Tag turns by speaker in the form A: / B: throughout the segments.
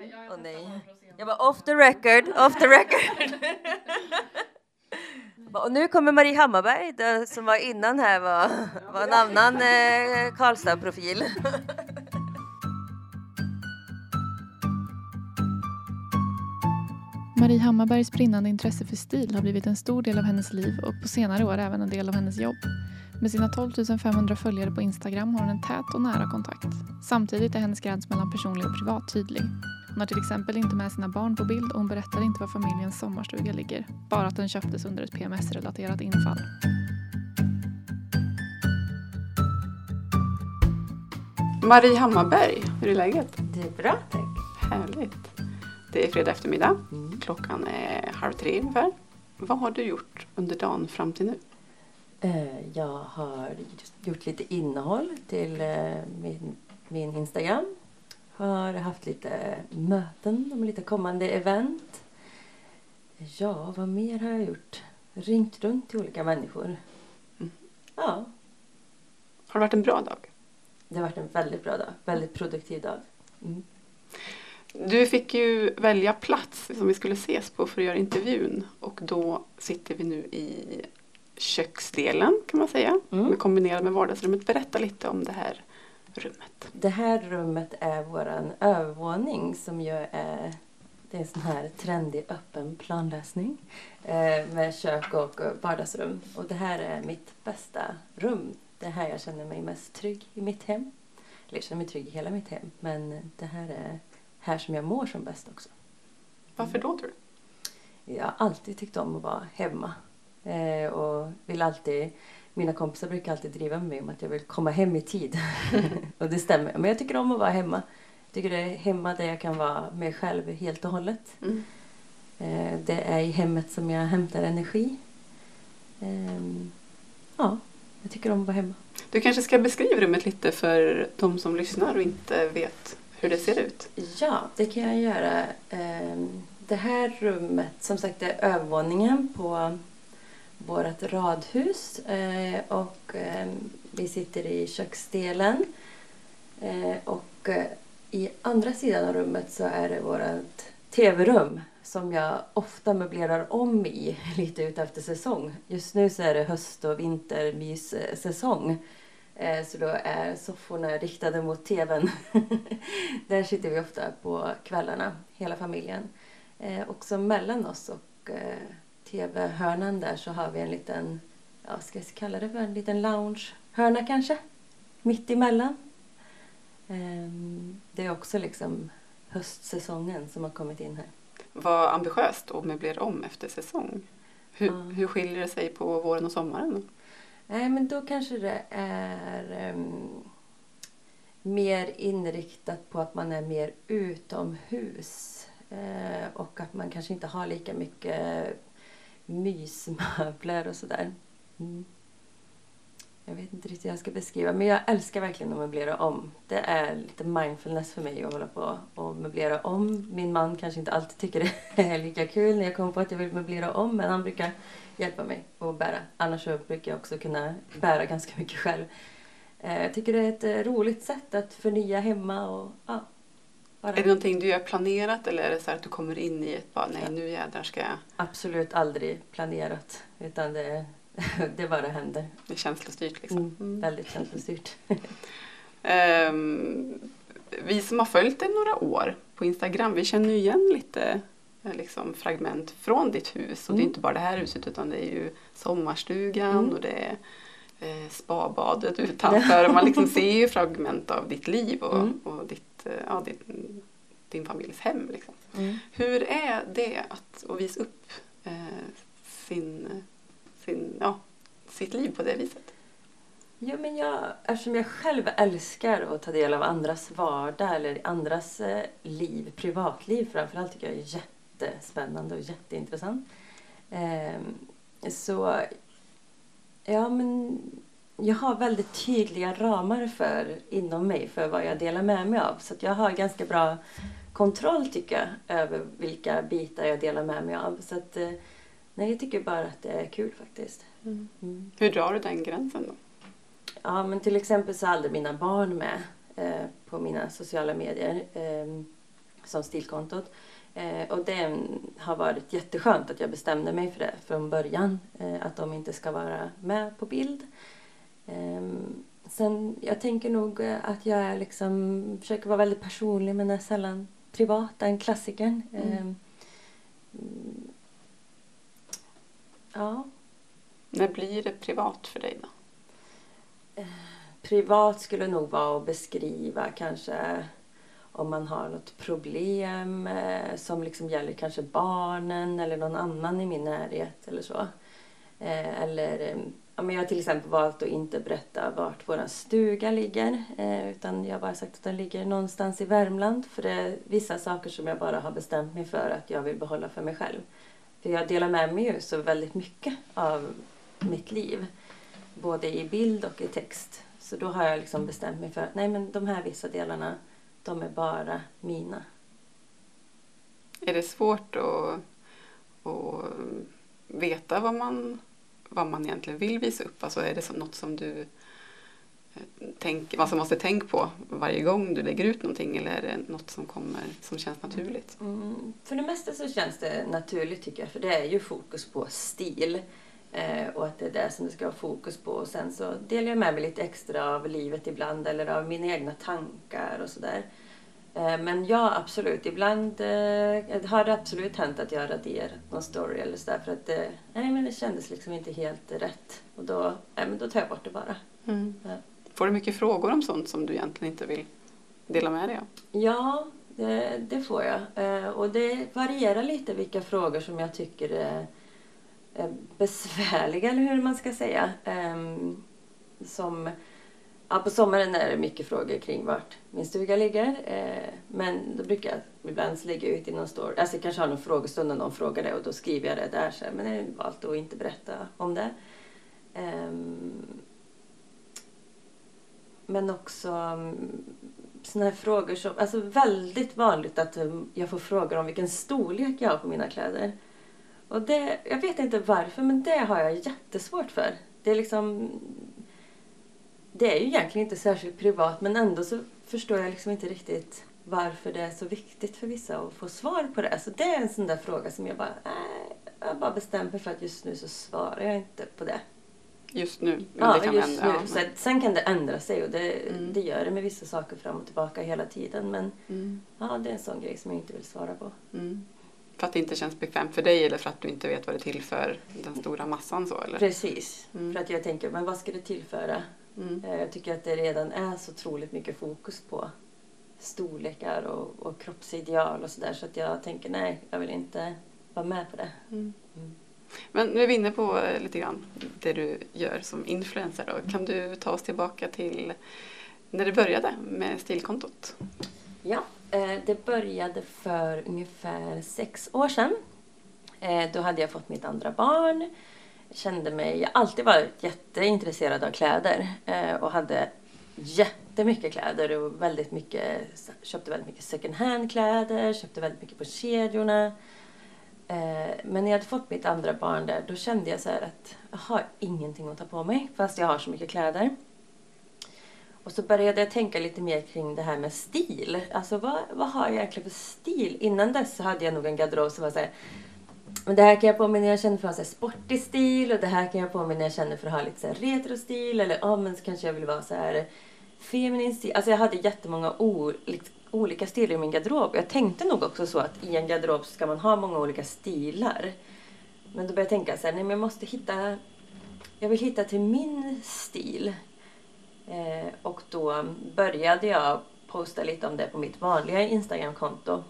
A: Åh nej. Jag var off the record, off the record. Och nu kommer Marie Hammarberg det som var innan här var, var en annan eh, Karlstad-profil.
B: Marie Hammarbergs brinnande intresse för stil har blivit en stor del av hennes liv och på senare år även en del av hennes jobb. Med sina 12 500 följare på Instagram har hon en tät och nära kontakt. Samtidigt är hennes gräns mellan personlig och privat tydlig. Hon har till exempel inte med sina barn på bild och hon berättar inte var familjens sommarstuga ligger. Bara att den köptes under ett PMS-relaterat infall.
C: Marie Hammarberg, hur är läget?
A: Det är bra tack.
C: Härligt. Det är fredag eftermiddag.
A: Mm.
C: Klockan är halv tre ungefär. Vad har du gjort under dagen fram till nu?
A: Eh, Jag har gjort lite innehåll till eh, min, min Instagram. Har haft lite möten om lite kommande event. Ja, vad mer har jag gjort? Ringt runt till olika människor.
C: Mm.
A: Ja,
C: Har det varit en bra dag?
A: det har varit en väldigt bra dag. Väldigt produktiv dag. Mm.
C: Du fick ju välja plats som vi skulle ses på för att göra intervjun och då sitter vi nu i köksdelen kan man säga.
A: Mm.
C: Kombinerat med vardagsrummet. Berätta lite om det här rummet.
A: Det här rummet är våran övervåning som ju är det är en sån här trendig öppen planlösning eh, med kök och vardagsrum. Och det här är mitt bästa rum. Det är här jag känner mig mest trygg i mitt hem. Eller jag känner mig trygg i hela mitt hem. Men det här är här som jag mår som bäst också.
C: Varför då tror du?
A: Jag har alltid tyckt om att vara hemma. Eh, och vill alltid, mina kompisar brukar alltid driva med mig om att jag vill komma hem i tid. och det stämmer. Men jag tycker om att vara hemma. Jag tycker det är hemma där jag kan vara mig själv helt och hållet.
C: Mm.
A: Eh, det är i hemmet som jag hämtar energi. Ehm, ja, jag tycker om att vara hemma.
C: Du kanske ska beskriva rummet lite för de som lyssnar och inte vet hur det ser ut.
A: Ja, det kan jag göra. Ehm, Det här rummet, som sagt, det är övervåningen på vårt radhus. Eh, och eh, vi sitter i köksdelen. Eh, och i andra sidan av rummet så är det vårt tv-rum som jag ofta möblerar om i lite ut efter säsong. Just nu så är det höst och vintermyssäsong. Så då är sofforna riktade mot tvn. Där sitter vi ofta på kvällarna, hela familjen. Också mellan oss och tv-hörnan där så har vi en liten, ja ska jag kalla det för en liten loungehörna kanske? Mitt emellan. Ehm, Det är också liksom höstsäsongen som har kommit in här.
C: Vad ambitiöst att möblera om efter säsong. Hur,
A: Ja.
C: hur skiljer det sig på våren och sommaren?
A: Nej, men då kanske det är ehm, mer inriktat på att man är mer utomhus. Eh, och att man kanske inte har lika mycket mysmöbler och sådär. Mm. Jag vet inte riktigt hur jag ska beskriva, men jag älskar verkligen att möblera om. Det är lite mindfulness för mig att hålla på och möblera om. Min man kanske inte alltid tycker det är lika kul när jag kommer på att jag vill möblera om, men han brukar hjälpa mig att bära. Annars så brukar jag också kunna bära ganska mycket själv. Eh, jag tycker det är ett eh, roligt sätt att förnya hemma och ja, bara
C: Är det någonting du har planerat eller är det så här att du kommer in i ett bara nej nu jädrar ska jag...
A: absolut aldrig planerat. Utan det, det bara händer.
C: Det är känslostyrt liksom.
A: Mm,
C: Mm.
A: Väldigt känslostyrt.
C: Ehm, vi som har följt dig några år på Instagram, vi känner ju igen lite eh, liksom, fragment från ditt hus. Och det är
A: Mm.
C: inte bara det här huset utan det är ju sommarstugan
A: Mm.
C: och det är eh, spabadet utanför. Man liksom ser ju fragment av ditt liv och,
A: Mm.
C: och ditt, eh, ja, ditt, din familjs hem. Liksom.
A: Mm.
C: Hur är det att, att visa upp eh, sin, sin, ja, sitt liv på det viset?
A: Ja, men jag, eftersom jag själv älskar att ta del av andras vardag eller andras eh, liv, privatliv framförallt tycker jag är jättespännande och jätteintressant. Ehm, så, ja men jag har väldigt tydliga ramar för inom mig för vad jag delar med mig av. Så jag har ganska bra kontroll tycker jag över vilka bitar jag delar med mig av. Så att, eh, nej, jag tycker bara att det är kul faktiskt. Mm.
C: Hur drar du den gränsen då?
A: Ja, men till exempel så är aldrig mina barn med eh, på mina sociala medier. Ehm, som stilkontot. Eh, och det har varit jätteskönt att jag bestämde mig för det från början. Eh, att de inte ska vara med på bild. Eh, sen, jag tänker nog eh, att jag liksom, försöker vara väldigt personlig men är sällan privat, en klassiker.
C: Mm.
A: Mm. Ja.
C: När blir det privat för dig då?
A: Privat skulle nog vara att beskriva kanske om man har något problem eh, som liksom gäller kanske barnen eller någon annan i min närhet eller så. Eh, eller eh, ja, men jag har till exempel valt att inte berätta vart vår stuga ligger eh, utan jag har bara sagt att den ligger någonstans i Värmland för det är vissa saker som jag bara har bestämt mig för att jag vill behålla för mig själv. För jag delar med mig ju så väldigt mycket av mitt liv både i bild och i text. Så då har jag liksom bestämt mig för att nej men de här vissa delarna de är bara mina.
C: Är det svårt att, att veta vad man, vad man egentligen vill visa upp? Alltså är det något som du eh, tänk, alltså måste tänka på varje gång du lägger ut någonting eller är det något som kommer som känns naturligt?
A: Mm, för det mesta så känns det naturligt tycker jag för det är ju fokus på stil. Eh, och att det är det som det ska vara fokus på. Och sen så delar jag med mig lite extra av livet ibland eller av mina egna tankar och sådär. Eh, men ja, absolut. Ibland eh, har det absolut hänt att jag raderat någon story eller sådär för att det, nej, men det kändes liksom inte helt rätt. Och då, nej, men då tar jag bort det bara.
C: Mm.
A: Ja.
C: Får du mycket frågor om sånt som du egentligen inte vill dela med dig av?
A: Ja, det, det får jag. Och det varierar lite vilka frågor som jag tycker Eh, besvärliga, eller hur man ska säga. Ehm, som, ja, på sommaren är det mycket frågor kring vart min stuga ligger. Eh, men då brukar jag ibland lägga ut i någon story. Alltså jag kanske har någon frågestund och någon frågar det och då skriver jag det där. Så, men jag har valt att inte berätta om det. Ehm, men också sådana såna här frågor som, alltså väldigt vanligt att mm, jag får frågor om vilken storlek jag har på mina kläder. Och det, jag vet inte varför, men det har jag jättesvårt för. Det är liksom... Det är ju egentligen inte särskilt privat, men ändå så förstår jag liksom inte riktigt varför det är så viktigt för vissa att få svar på det. Så det är en sån där fråga som jag bara, nej, jag bara bestämt mig för att just nu så svarar jag inte på det.
C: Just nu?
A: Ja,
C: det kan
A: just
C: ändra,
A: nu. Så, sen kan det ändra sig och det,
C: Mm.
A: det gör det med vissa saker fram och tillbaka hela tiden. Men
C: Mm.
A: ja, det är en sån grej som jag inte vill svara på.
C: Mm. För att det inte känns bekvämt för dig eller för att du inte vet vad det tillför den stora massan så eller?
A: Precis.
C: Mm.
A: För att jag tänker, men vad ska det tillföra?
C: Mm.
A: Eh, Jag tycker att det redan är så otroligt mycket fokus på storlekar och, och kroppsideal och sådär så att jag tänker nej, jag vill inte vara med på det.
C: Mm.
A: Mm.
C: Men nu är vi inne på eh, lite grann det du gör som influencer. Då. Kan du ta oss tillbaka till när du började med stilkontot?
A: Ja, Eh, det började för ungefär sex år sedan. Eh, då hade jag fått mitt andra barn. Kände mig, jag har alltid varit jätteintresserad av kläder eh, och hade jättemycket kläder och väldigt mycket, köpte väldigt mycket second hand-kläder, köpte väldigt mycket på kedjorna. Men när jag hade fått mitt andra barn där, då kände jag så här att jag har ingenting att ta på mig fast jag har så mycket kläder. Och så började jag tänka lite mer kring det här med stil. Alltså vad, vad har jag egentligen för stil? Innan dess så hade jag nog en garderob som var så här, men det här kan jag på mig när jag känner för att ha sportig stil och det här kan jag på mig när jag känner för att ha lite så här eller ja men så kanske jag vill vara så här feminin stil. Alltså jag hade jättemånga olika, stilar i min garderob. Jag tänkte nog också så att i en garderob ska man ha många olika stilar. Men då började jag tänka så här, nej men jag måste hitta, jag vill hitta till min stil. Eh, och då började jag posta lite om det på mitt vanliga Instagramkonto.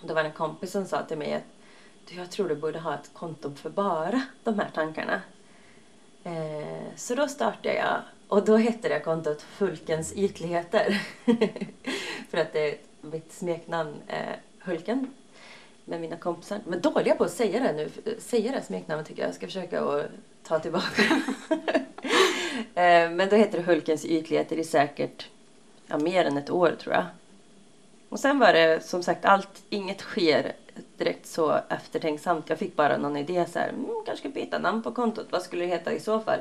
A: Då var det en kompis som sa till mig att "Du, jag tror du borde ha ett konto för bara de här tankarna. Eh, så då startade jag och då hette det kontot Hulkens ytligheter. för att det, mitt smeknamn är Hulken med mina kompisar. Men dåliga på att säga det nu. Säga det smeknamnet tycker jag. Jag ska försöka att ta tillbaka. Eh, men då heter det Hulkens ytligheter i säkert ja, mer än ett år tror jag. Och sen var det som sagt allt, inget sker direkt så eftertänksamt. Jag fick bara någon idé så här, mm, kanske ska byta namn på kontot. Vad skulle det heta i så fall?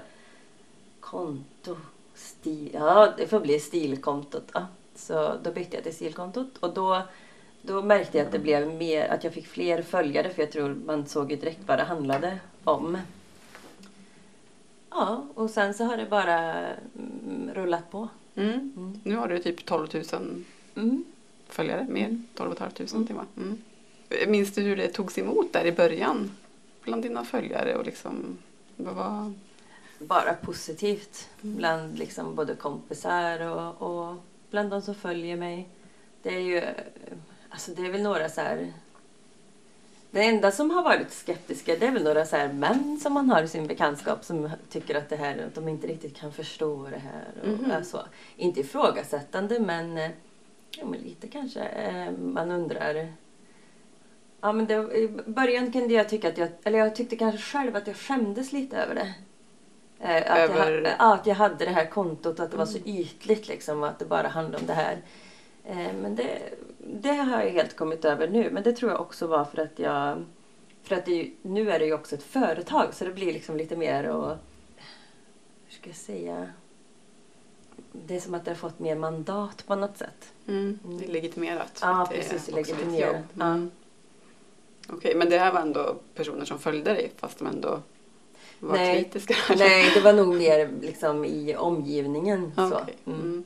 A: Konto, stil, ja det får bli stilkontot. Ja. Så då bytte jag till stilkontot och då då märkte jag att det blev mer, att jag fick fler följare för jag tror man såg ju direkt vad det handlade om. Ja, och sen så har det bara mm, rullat på.
C: Mm.
A: Mm.
C: Nu har du typ 12 000
A: Mm.
C: följare, mer.
A: Mm.
C: 12 500
A: Mm.
C: va? Mm. Minns du hur det togs emot där i början? Bland dina följare och liksom, vad var...
A: Bara positivt
C: Mm.
A: bland liksom både kompisar och, och bland de som följer mig. Det är ju, alltså det är väl några så här det enda som har varit skeptiska det är väl några så här män som man har i sin bekantskap som tycker att det här, att de inte riktigt kan förstå det här. Och
C: Mhm.
A: alltså, inte ifrågasättande men, eh, ja, men lite kanske. Eh, Man undrar. Ja, men det, I början kunde jag tycka att jag, eller jag tyckte kanske själv att jag skämdes lite över det. Eh, Att, jag,
C: Över-
A: ha- ja, att jag hade det här kontot och att det var så ytligt liksom att det bara handlade om det här. Men det, det har jag helt kommit över nu. Men det tror jag också var för att jag... För att det, är nu är det ju också ett företag så det blir liksom lite mer och... Hur ska jag säga? Det är som att det har fått mer mandat på något sätt.
C: Mm.
A: Mm.
C: Det är legitimerat.
A: Ja,
C: är
A: precis,
C: ditt
A: legitimerat. Ja.
C: Mm. Okej, men det här var ändå personer som följde dig fast de ändå var
A: Nej.
C: kritiska?
A: Nej, det var nog mer liksom i omgivningen.
C: Ja,
A: så.
C: okej.
A: Mm.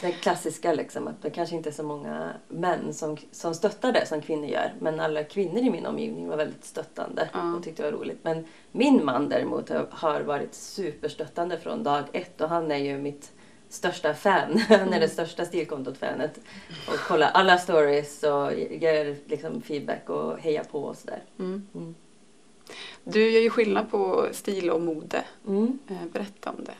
C: Mm.
A: Den klassiska liksom, att det kanske inte är så många män som, som stöttar det som kvinnor gör. Men alla kvinnor i min omgivning var väldigt stöttande
C: Ja.
A: och tyckte det var roligt. Men min man däremot har- varit superstöttande från dag ett och han är ju mitt största fan. Han är
C: Mm.
A: det största stilkontot-fanet. Och kollar alla stories och ger liksom feedback och hejar på och sådär.
C: Mm.
A: Mm.
C: Du gör ju skillnad på stil och mode.
A: Mm.
C: Eh, Berätta om det.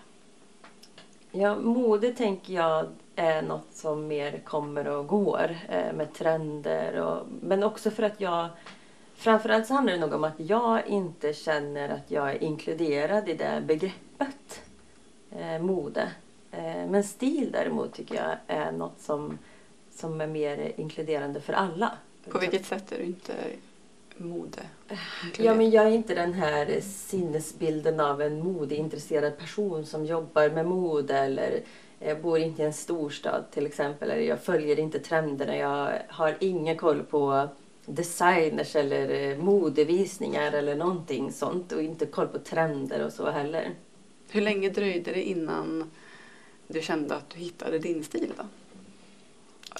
A: Ja, mode tänker jag är något som mer kommer och går eh, med trender. Och, men också för att jag... Framförallt så handlar det nog om att jag inte känner att jag är inkluderad i det begreppet eh, mode. Eh, men stil däremot tycker jag är något som, som är mer inkluderande för alla.
C: På vilket sätt är du inte mode?
A: Ja, men jag är inte den här sinnesbilden av en modeintresserad person som jobbar med mode eller jag bor inte i en storstad till exempel. Eller jag följer inte trenderna. Jag har ingen koll på designers eller eh, modevisningar eller någonting sånt. Och inte koll på trender och så heller.
C: Hur länge dröjde det innan du kände att du hittade din stil då?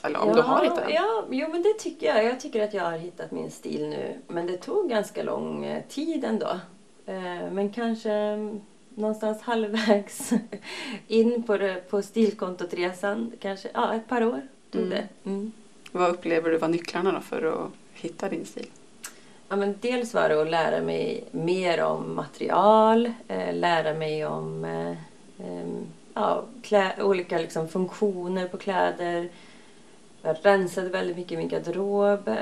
C: Eller om du har hittat den?
A: Ja, jo, men det tycker jag. Jag tycker att jag har hittat min stil nu. Men det tog ganska lång eh, tid ändå. Eh, Men kanske mm, någonstans halvvägs in på, det, på stilkontot-resan. Kanske ja, ett par år tog
C: Mm.
A: det. Mm.
C: Vad upplever du var nycklarna då för att hitta din stil?
A: Ja, men dels var det att lära mig mer om material, eh, lära mig om eh, ja, klä, olika liksom, funktioner på kläder. Jag rensade väldigt mycket i min garderob. Eh,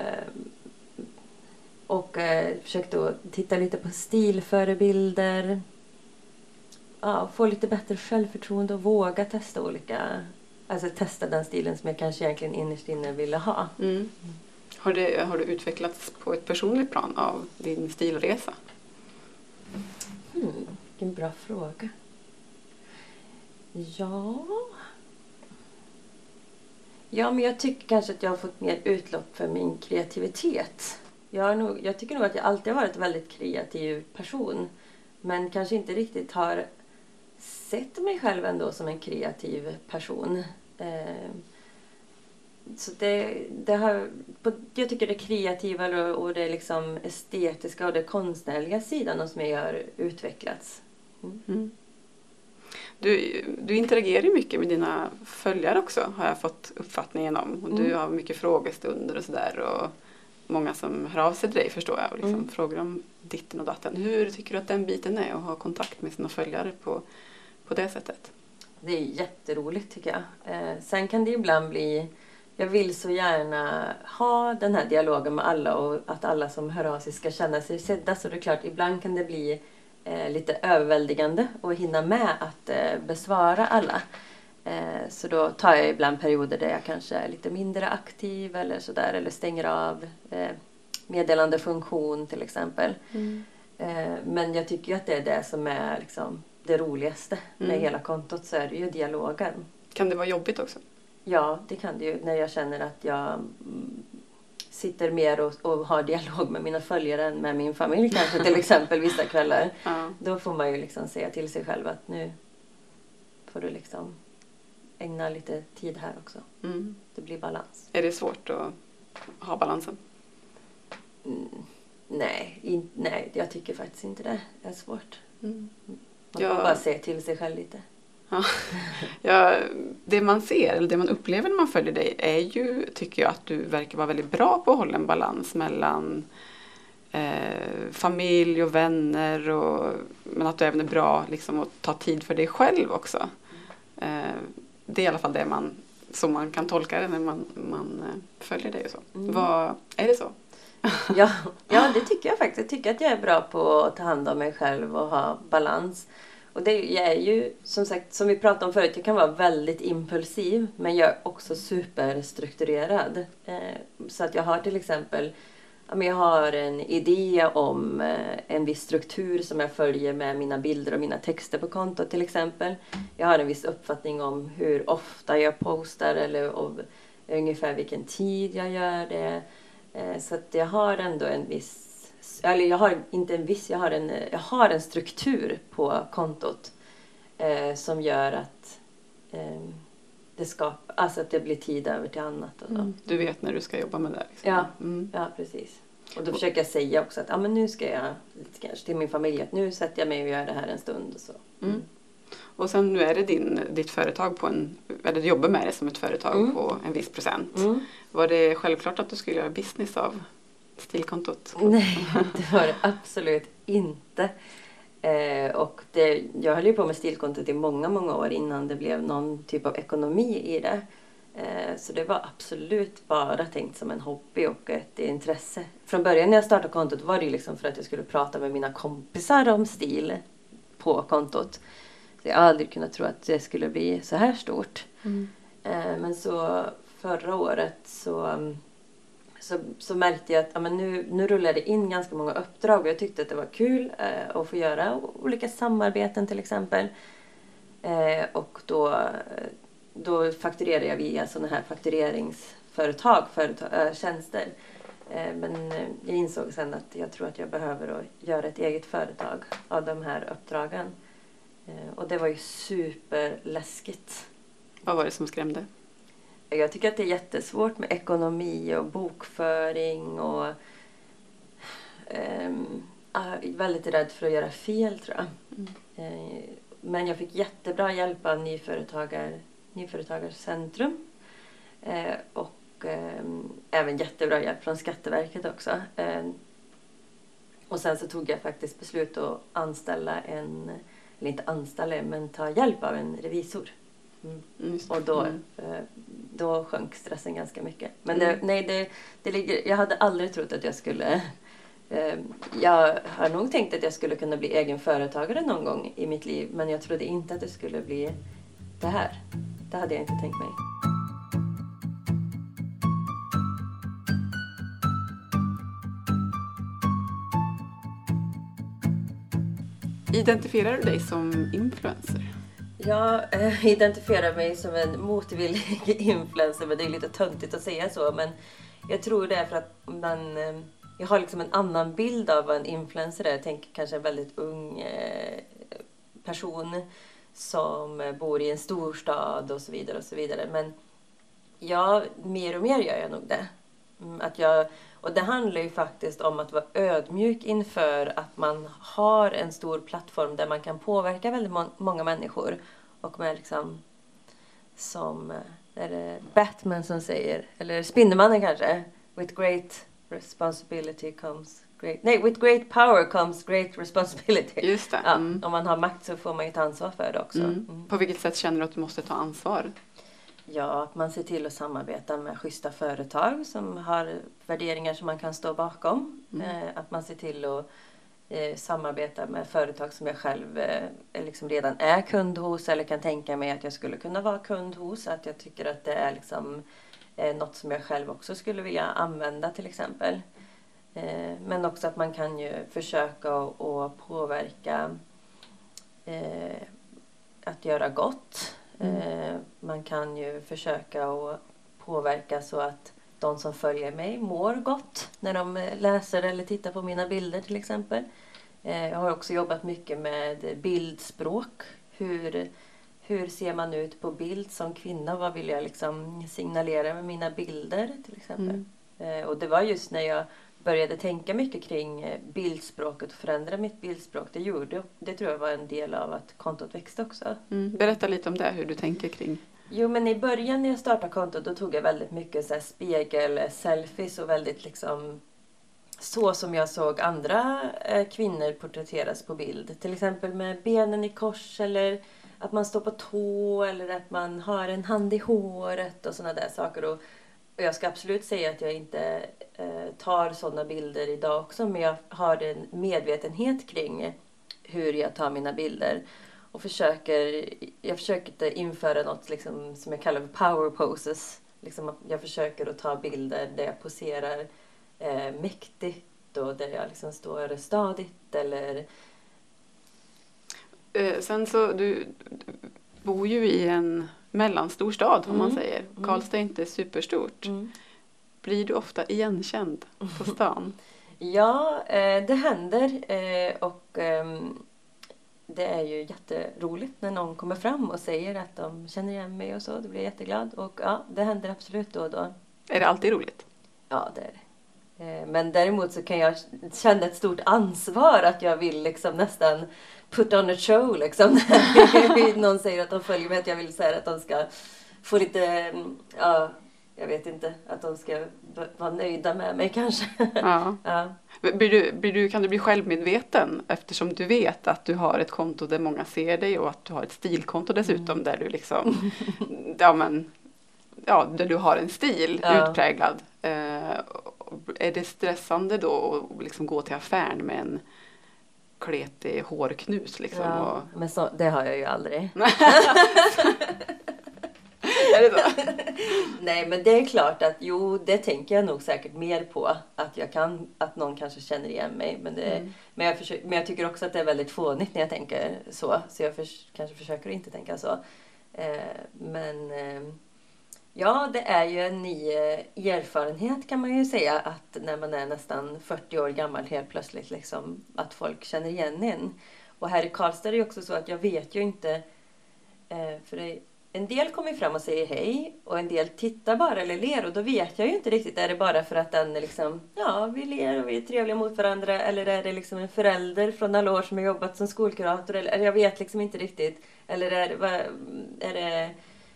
A: och eh, försökte titta lite på stilförebilder. Ja, få lite bättre självförtroende och våga testa olika... Alltså testa den stilen som jag kanske egentligen innerst inne ville ha.
C: Mm. Har, det, har du utvecklats på ett personligt plan av din stilresa?
A: Hmm, vilken bra fråga. Ja... Ja, men jag tycker kanske att jag har fått mer utlopp för min kreativitet. Jag, nog, jag tycker nog att jag alltid har varit en väldigt kreativ person. Men kanske inte riktigt har sett mig själv ändå som en kreativ person. Eh, så det, det har, jag tycker det kreativa och, det liksom estetiska och det konstnärliga sidan hos mig har utvecklats.
C: Mm. Du, du interagerar mycket med dina följare också har jag fått uppfattningen om. Och Du
A: Mm.
C: har mycket frågestunder och sådär. Och många som hör av sig till dig förstår jag och liksom
A: Mm.
C: frågar om ditten och datten. Hur tycker du att den biten är att ha kontakt med sina följare på, på det sättet?
A: Det är jätteroligt tycker jag. Eh, sen kan det ibland bli... Jag vill så gärna ha den här dialogen med alla och att alla som hör av sig ska känna sig sedda. Så det är klart, ibland kan det bli eh, lite överväldigande att hinna med att eh, besvara alla. Så då tar jag ibland perioder där jag kanske är lite mindre aktiv eller sådär. Eller stänger av meddelandefunktion till exempel. Eh, men jag tycker ju att det är det som är liksom det roligaste med
C: Mm.
A: hela kontot så är det ju dialogen.
C: Kan det vara jobbigt också?
A: Ja, det kan det ju när jag känner att jag mm, sitter mer och, och har dialog med mina följare än med min familj kanske till exempel vissa kvällar.
C: Ja.
A: Då får man ju liksom säga till sig själv att nu får du liksom ägna lite tid här också.
C: Mm.
A: Det blir balans.
C: Är det svårt att ha balansen?
A: Mm, nej, in, nej, jag tycker faktiskt inte det. Det är svårt.
C: Mm.
A: Man
C: Ja.
A: får bara säga till sig själv lite.
C: Ja, det man ser, eller det man upplever när man följer dig är ju, tycker jag, att du verkar vara väldigt bra på att hålla en balans mellan eh, familj och vänner och, men att du även är bra liksom, att ta tid för dig själv också. Eh, det är i alla fall det man, så man kan tolka det när man, man eh, följer dig och så.
A: Mm.
C: Vad, är det så?
A: Ja, ja, det tycker jag faktiskt. Jag tycker att jag är bra på att ta hand om mig själv och ha balans. Och det, jag är ju, som sagt, som vi pratade om förut, jag kan vara väldigt impulsiv men jag är också superstrukturerad. Eh, så att jag har till exempel, ja, men jag har en idé om eh, en viss struktur som jag följer med mina bilder och mina texter på kontot till exempel. Jag har en viss uppfattning om hur ofta jag postar eller ungefär vilken tid jag gör det. Eh, Så att jag har ändå en viss, eller jag har inte en viss, jag har en, jag har en struktur på kontot eh, som gör att eh, det skapar, alltså att det blir tid över till annat och så.
C: Du vet när du ska jobba med det? Liksom.
A: Ja.
C: Mm.
A: Ja, precis. Och då försöker jag säga också att ja, men nu ska jag, kanske till min familj, att nu sätter jag mig och gör det här en stund och så.
C: Mm. Och sen nu är det din, ditt företag på en, eller du jobbar med det som ett företag
A: Mm.
C: på en viss procent.
A: Mm.
C: Var det självklart att du skulle göra business av stilkontot?
A: Nej, det var det absolut inte. Eh, och det, jag höll ju på med stilkontot i många, många år innan det blev någon typ av ekonomi i det. Eh, så det var absolut bara tänkt som en hobby och ett intresse. Från början när jag startade kontot var det ju liksom för att jag skulle prata med mina kompisar om stil på kontot. Jag har aldrig kunnat tro att det skulle bli så här stort.
C: Mm.
A: Eh, Men så förra året så, mm, så, så märkte jag att ja, men nu, nu rullade in ganska många uppdrag och jag tyckte att det var kul eh, att få göra olika samarbeten till exempel. Eh, och då, då fakturerade jag via sådana här faktureringsföretag, företag, äh, tjänster. Men jag insåg sen att jag tror att jag behöver göra ett eget företag av de här uppdragen. Eh, och det var ju superläskigt.
C: Vad var det som skrämde?
A: Jag tycker att det är jättesvårt med ekonomi och bokföring och ehm, jag är väldigt rädd för att göra fel tror jag.
C: Mm.
A: Eh, men jag fick jättebra hjälp av Nyföretagar, Nyföretagarcentrum eh, och ehm, även jättebra hjälp från Skatteverket också. Och sen så tog jag faktiskt beslut att anställa en, eller inte anställa men ta hjälp av en revisor. Mm.
C: Mm, det.
A: Och då,
C: Mm.
A: eh, då sjönk stressen ganska mycket. Men det,
C: Mm.
A: nej, det, det ligger, jag hade aldrig trott att jag skulle... Eh, jag har nog tänkt att jag skulle kunna bli egen företagare någon gång i mitt liv. Men jag trodde inte att det skulle bli det här. Det hade jag inte tänkt mig.
C: Identifierar du dig som influencer?
A: Jag eh, identifierar mig som en motvillig influencer, men det är lite töntigt att säga så. Men jag tror det är för att man, eh, jag har liksom en annan bild av vad en influencer är. Jag tänker kanske en väldigt ung eh, person som bor i en storstad och så vidare. och så vidare. Men ja, mer och mer gör jag nog det. Mm, Att jag, och det handlar ju faktiskt om att vara ödmjuk inför att man har en stor plattform där man kan påverka väldigt må- många människor. Och med liksom, som eh, är det Batman som säger, eller Spindelmannen kanske, with great responsibility comes great, nej, with great power comes great responsibility.
C: Just det.
A: Ja,
C: Mm.
A: Om man har makt så får man ju ta ansvar för det också.
C: Mm.
A: Mm.
C: På vilket sätt känner du att du måste ta ansvar?
A: Ja, att man ser till att samarbeta med schyssta företag som har värderingar som man kan stå bakom.
C: Mm.
A: Eh, att man ser till att eh, samarbeta med företag som jag själv eh, liksom redan är kund hos eller kan tänka mig att jag skulle kunna vara kund hos. Att jag tycker att det är liksom, något som jag själv också skulle vilja använda till exempel. Men också att man kan ju försöka att påverka att göra gott.
C: Mm.
A: Man kan ju försöka att påverka så att de som följer mig mår gott när de eh, läser eller tittar på mina bilder till exempel. Eh, jag har också jobbat mycket med bildspråk. Hur, hur ser man ut på bild som kvinna? Vad vill jag liksom signalera med mina bilder till exempel? Mm. Och det var just när jag började tänka mycket kring bildspråket och förändra mitt bildspråk. Det gjorde det tror jag var en del av att kontot växte också.
C: Mm. Berätta lite om det, hur du tänker kring
A: Jo, men i början när jag startade kontot då tog jag väldigt mycket så här spegel-selfies och väldigt liksom så som jag såg andra eh, kvinnor porträtteras på bild. Till exempel med benen i kors eller att man står på tå eller att man har en hand i håret och sådana där saker. Och, och jag ska absolut säga att jag inte eh, tar sådana bilder idag också men jag har en medvetenhet kring hur jag tar mina bilder och försöker, jag försöker införa något liksom, som jag kallar för power poses. Liksom jag försöker att ta bilder där jag poserar eh, mäktigt och där jag liksom står stadigt eller...
C: Eh, sen så, du, bor ju i en mellanstor stad om mm. man säger. Mm. Karlstad är inte superstort. Mm. Blir du ofta igenkänd på stan?
A: ja, eh, det händer. Eh, och ehm, det är ju jätteroligt när någon kommer fram och säger att de känner igen mig och så. Då blir jag jätteglad. Och ja, det händer absolut då och då.
C: Är det alltid roligt?
A: Ja, det är det. Eh, men däremot så kan jag känna ett stort ansvar att jag vill liksom nästan put on a show liksom. Någon säger att de följer mig, att jag vill säga att de ska få lite, mm, ja, jag vet inte, att de ska vara nöjda med mig kanske. Ja.
C: ja. Blir du, blir du, kan du bli självmedveten eftersom du vet att du har ett konto där många ser dig och att du har ett stilkonto dessutom mm. där du liksom, ja men, ja, där du har en stil ja. utpräglad. Eh, är det stressande då att liksom gå till affären med en kletig hårknus liksom? Ja,
A: och... men så, det har jag ju aldrig.
C: är det så?
A: Nej, men det är klart att jo, det tänker jag nog säkert mer på. Att jag kan, att någon kanske känner igen mig. Men, det, mm. men, jag försöker, men jag tycker också att det är väldigt fånigt när jag tänker så. Så jag för, kanske försöker inte tänka så. Eh, men eh, ja, det är ju en ny eh, erfarenhet kan man ju säga. Att när man är nästan 40 år gammal helt plötsligt liksom att folk känner igen en. Och här i Karlstad är det också så att jag vet ju inte eh, för en del kommer fram och säger hej och en del tittar bara eller ler och då vet jag ju inte riktigt. Är det bara för att den är liksom, ja vi ler och vi är trevliga mot varandra eller är det liksom en förälder från alla år som har jobbat som skolkurator eller jag vet liksom inte riktigt. Eller är det, är det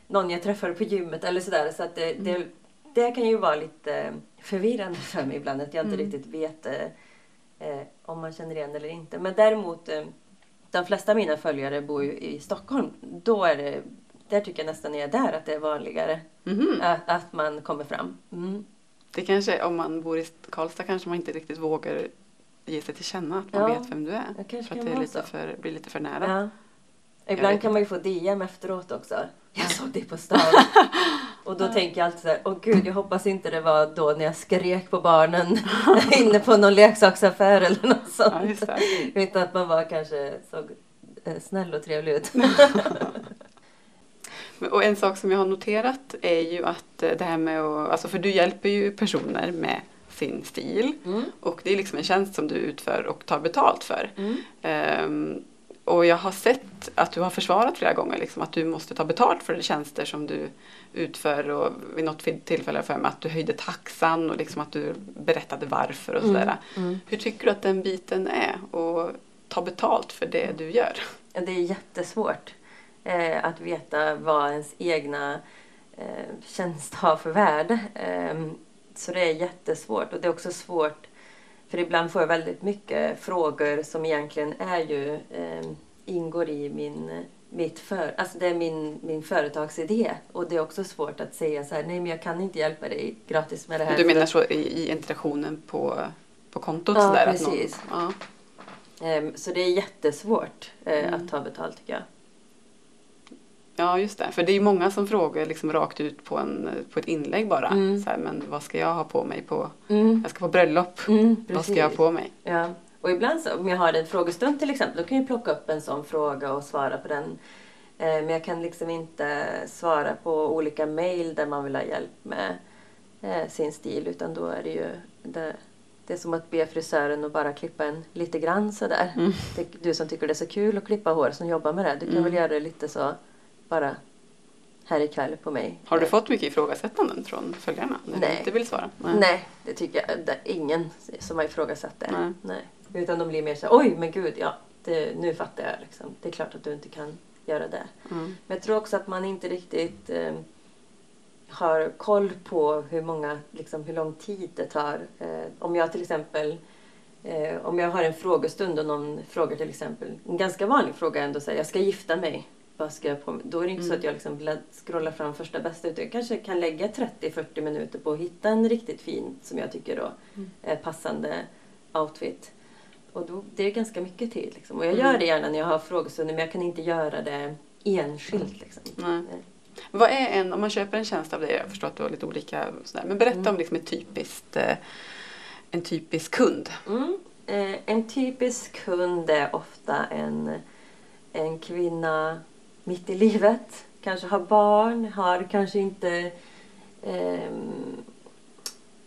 A: någon jag träffar på gymmet eller sådär. Så att det, mm. det, det, kan ju vara lite förvirrande för mig ibland att jag inte mm. riktigt vet eh, om man känner igen eller inte. Men däremot eh, de flesta av mina följare bor ju i Stockholm. Då är det där tycker jag nästan när jag är där att det är vanligare mm. att, att, man kommer fram. Mm.
C: Det kanske, om man bor i Karlstad kanske man inte riktigt vågar ge sig till känna att man ja, vet vem du är. För att det är lite för, blir lite för nära. Ja.
A: Ibland kan man ju få DM efteråt också. Jag såg dig på stan. och då tänker jag alltid så här, åh gud jag hoppas inte det var då när jag skrek på barnen inne på någon leksaksaffär eller något sånt. Ja, Utan att man bara kanske såg eh, snäll och trevlig ut.
C: Och en sak som jag har noterat är ju att eh, det här med att, alltså för du hjälper ju personer med sin stil mm. och det är liksom en tjänst som du utför och tar betalt för. Mm. Um, och jag har sett att du har försvarat flera gånger liksom, att du måste ta betalt för de tjänster som du utför och vid något tillfälle för mig att du höjde taxan och liksom att du berättade varför och sådär. Mm. mm. Hur tycker du att den biten är att ta betalt för det du gör?
A: Det är jättesvårt eh, att veta vad ens egna eh, tjänst har för värde. Eh, så det är jättesvårt och det är också svårt för ibland får jag väldigt mycket frågor som egentligen är ju, eh, ingår i min mitt för, alltså det är min, min företagsidé och det är också svårt att säga så här, nej men jag kan inte hjälpa dig gratis med det här.
C: Du menar så i, i interaktionen på, på kontot?
A: Ja,
C: sådär,
A: precis. Att någon, ja. Um, så det är jättesvårt uh, mm. att ta betalt tycker jag.
C: Ja, just det. För det är ju många som frågar liksom rakt ut på, en, på ett inlägg bara. Mm. Så här, men vad ska jag ha på mig på? Mm. Jag ska på bröllop. Mm, vad ska jag ha på mig?
A: Ja. Och ibland så, om jag har en frågestund till exempel, då kan jag plocka upp en sån fråga och svara på den. Eh, men jag kan liksom inte svara på olika mejl där man vill ha hjälp med eh, sin stil utan då är det ju det, det är som att be frisören att bara klippa en lite grann sådär.
C: Mm.
A: Du som tycker det är så kul att klippa hår som jobbar med det. Du kan
C: Mm.
A: väl göra det lite så bara här ikväll på mig.
C: Har du fått mycket ifrågasättanden från följarna? När
A: Nej.
C: du inte vill svara?
A: Nej, det tycker jag. Det är ingen som har ifrågasatt det.
C: Nej.
A: Nej. Utan de blir mer så här, oj men gud, ja, det, nu fattar jag liksom. Det är klart att du inte kan göra det.
C: Mm.
A: Men jag tror också att man inte riktigt eh, har koll på hur många, liksom, hur lång tid det tar. Eh, om jag till exempel eh, om jag har en frågestund och någon frågar till exempel, en ganska vanlig fråga ändå säger jag ska gifta mig. Vad ska jag på? Då är det inte så
C: Mm.
A: att jag liksom scrollar fram första bästa utan jag kanske kan lägga 30-40 minuter på att hitta en riktigt fin, som jag tycker då,
C: Mm.
A: eh, passande outfit. Och då, det är ganska mycket tid. Liksom. Och jag
C: Mm.
A: gör det gärna när jag har frågestunder men jag kan inte göra det enskilt. Liksom.
C: Nej. Vad är en, om man köper en tjänst av dig, jag förstår att du har lite olika sådär, men berätta
A: Mm.
C: om liksom ett typiskt, eh, en typisk kund.
A: Mm. Eh, en typisk kund är ofta en, en kvinna mitt i livet. Kanske har barn, har kanske inte ehm,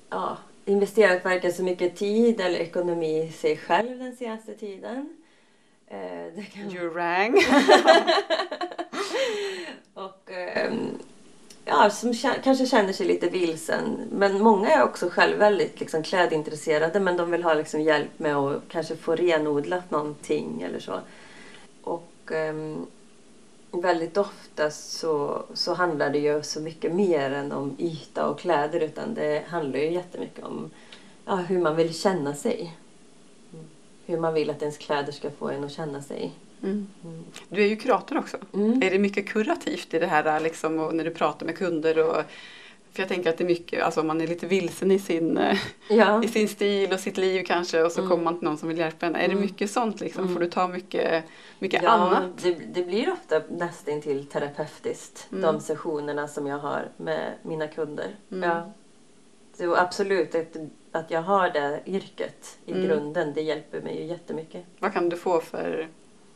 A: ja, investerat varken så mycket tid eller ekonomi i sig själv den senaste tiden. Eh, det kan
C: You rang.
A: och ehm, ja, som kanske känner sig lite vilsen. Men många är också själv väldigt liksom, klädintresserade men de vill ha liksom, hjälp med att kanske få renodlat någonting eller så. Och ehm, väldigt ofta så, så handlar det ju så mycket mer än om yta och kläder utan det handlar ju jättemycket om ja, hur man vill känna sig. Mm. Hur man vill att ens kläder ska få en att känna sig.
C: Mm.
A: Mm.
C: Du är ju kurator också.
A: Mm.
C: Är det mycket kurativt i det här liksom, när du pratar med kunder? Och, för jag tänker att det är mycket, alltså om man är lite vilsen i sin, eh,
A: Ja.
C: i sin stil och sitt liv kanske och så
A: Mm.
C: kommer man till någon som vill hjälpa en. Är det
A: Mm.
C: mycket sånt liksom?
A: Mm.
C: Får du ta mycket, mycket
A: ja,
C: annat?
A: Det, det blir ofta nästan till terapeutiskt,
C: Mm.
A: de sessionerna som jag har med mina kunder.
C: Mm.
A: Ja. Så absolut, att, att jag har det yrket i
C: Mm.
A: grunden, det hjälper mig ju jättemycket.
C: Vad kan du få för,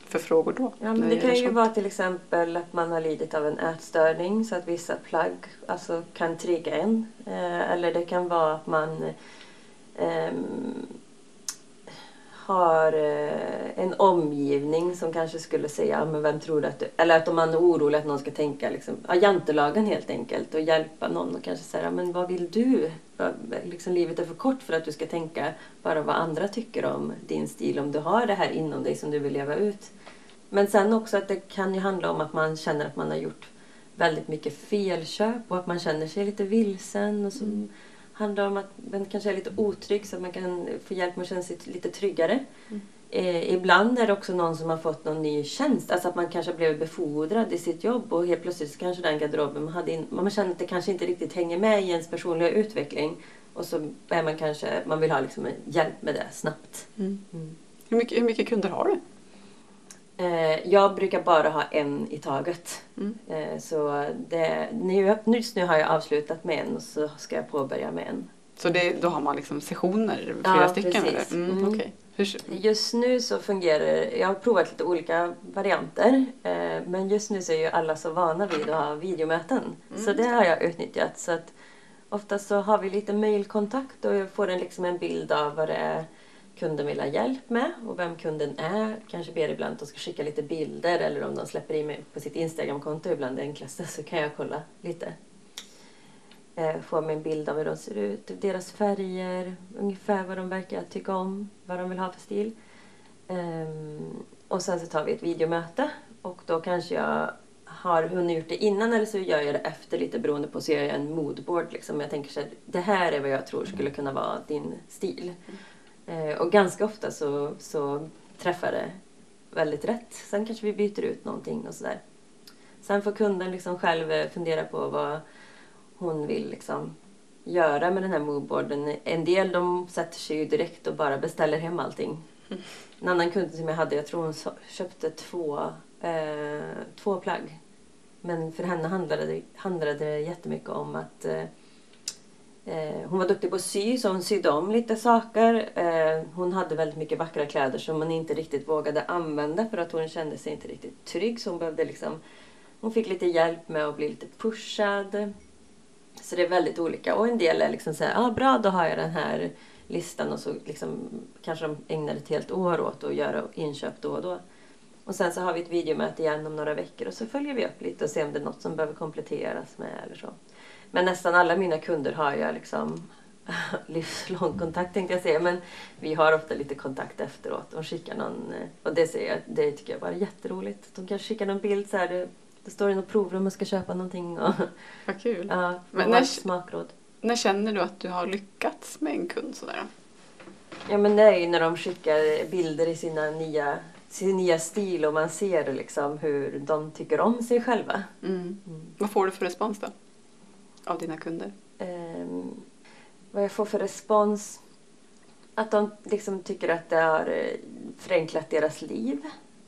C: för frågor då?
A: Ja, men det kan ju
C: sånt?
A: vara till exempel att man har lidit av en ätstörning så att vissa plagg alltså, kan trigga en. Eh, eller det kan vara att man ehm, har eh, en omgivning som kanske skulle säga, men vem tror du att du... Eller att om man är orolig att någon ska tänka, liksom, ja, jantelagen helt enkelt och hjälpa någon och kanske säga, men vad vill du? Liksom, livet är för kort för att du ska tänka bara vad andra tycker om din stil, om du har det här inom dig som du vill leva ut. Men sen också att det kan ju handla om att man känner att man har gjort väldigt mycket felköp och att man känner sig lite vilsen och så
C: Mm
A: handlar om att man kanske är lite otrygg så att man kan få hjälp med att känna sig lite tryggare.
C: Mm.
A: Eh, ibland är det också någon som har fått någon ny tjänst, alltså att man kanske blivit befordrad i sitt jobb och helt plötsligt kanske den garderoben man hade in, man känner att det kanske inte riktigt hänger med i ens personliga utveckling och så är man kanske, man vill ha liksom hjälp med det snabbt.
C: Mm.
A: Mm.
C: Hur, mycket, hur mycket kunder har du?
A: Eh, jag brukar bara ha en i taget.
C: Mm.
A: Eh, så det, nu, just nu har jag avslutat med en och så ska jag påbörja med en.
C: Så det, då har man liksom sessioner,
A: Ja,
C: flera stycken?
A: precis.
C: Eller? Mm,
A: Mm.
C: okej. Hur,
A: Just nu så fungerar jag har provat lite olika varianter. Eh, men just nu så är ju alla så vana vid att ha videomöten.
C: Mm.
A: Så det har jag utnyttjat. Så att ofta så har vi lite mailkontakt och får en, liksom en bild av vad det är kunden vill ha hjälp med och vem kunden är. Kanske ber ibland att de ska skicka lite bilder eller om de släpper i mig på sitt Instagramkonto ibland det enklaste så kan jag kolla lite. Eh, få mig en bild av hur de ser ut, deras färger, ungefär vad de verkar tycka om, vad de vill ha för stil. Ehm, och sen så tar vi ett videomöte och då kanske jag har hunnit gjort det innan eller så gör jag det efter lite beroende på så gör jag en moodboard liksom. Jag tänker så här, det här är vad jag tror skulle kunna vara din stil. Eh, och ganska ofta så, så träffar det väldigt rätt. Sen kanske vi byter ut någonting och sådär. Sen får kunden liksom själv eh, fundera på vad hon vill liksom göra med den här moodboarden. En del de sätter sig ju direkt och bara beställer hem allting. En annan kund som jag hade, jag tror hon köpte två, eh, två plagg. Men för henne handlade det, handlade det jättemycket om att eh, Eh, hon var duktig på att sy så hon sydde om lite saker. Eh, hon hade väldigt mycket vackra kläder som hon inte riktigt vågade använda för att hon kände sig inte riktigt trygg. Så hon behövde liksom, hon fick lite hjälp med att bli lite pushad. Så det är väldigt olika. Och en del är liksom så här, ah, bra då har jag den här listan och så liksom, kanske de ägnar ett helt år åt att göra inköp då och då. Och sen så har vi ett videomöte igen om några veckor och så följer vi upp lite och ser om det är något som behöver kompletteras med eller så. Men nästan alla mina kunder har jag liksom livslång kontakt tänkte jag säga. Men vi har ofta lite kontakt efteråt. De skickar någon, eh, och det, ser jag, det tycker jag bara är jätteroligt. De kanske skickar någon bild så här. Det, det står i något provrum och ska köpa någonting. Och,
C: Vad kul.
A: ja,
C: Men
A: när, smakråd.
C: När känner du att du har lyckats med en kund sådär?
A: Ja men det är ju när de skickar bilder i sina nya, sin nya stil och man ser liksom hur de tycker om sig själva.
C: Mm. Vad får du för respons då? Av dina kunder?
A: Eh, vad jag får för respons? Att de liksom tycker att det har eh, förenklat deras liv.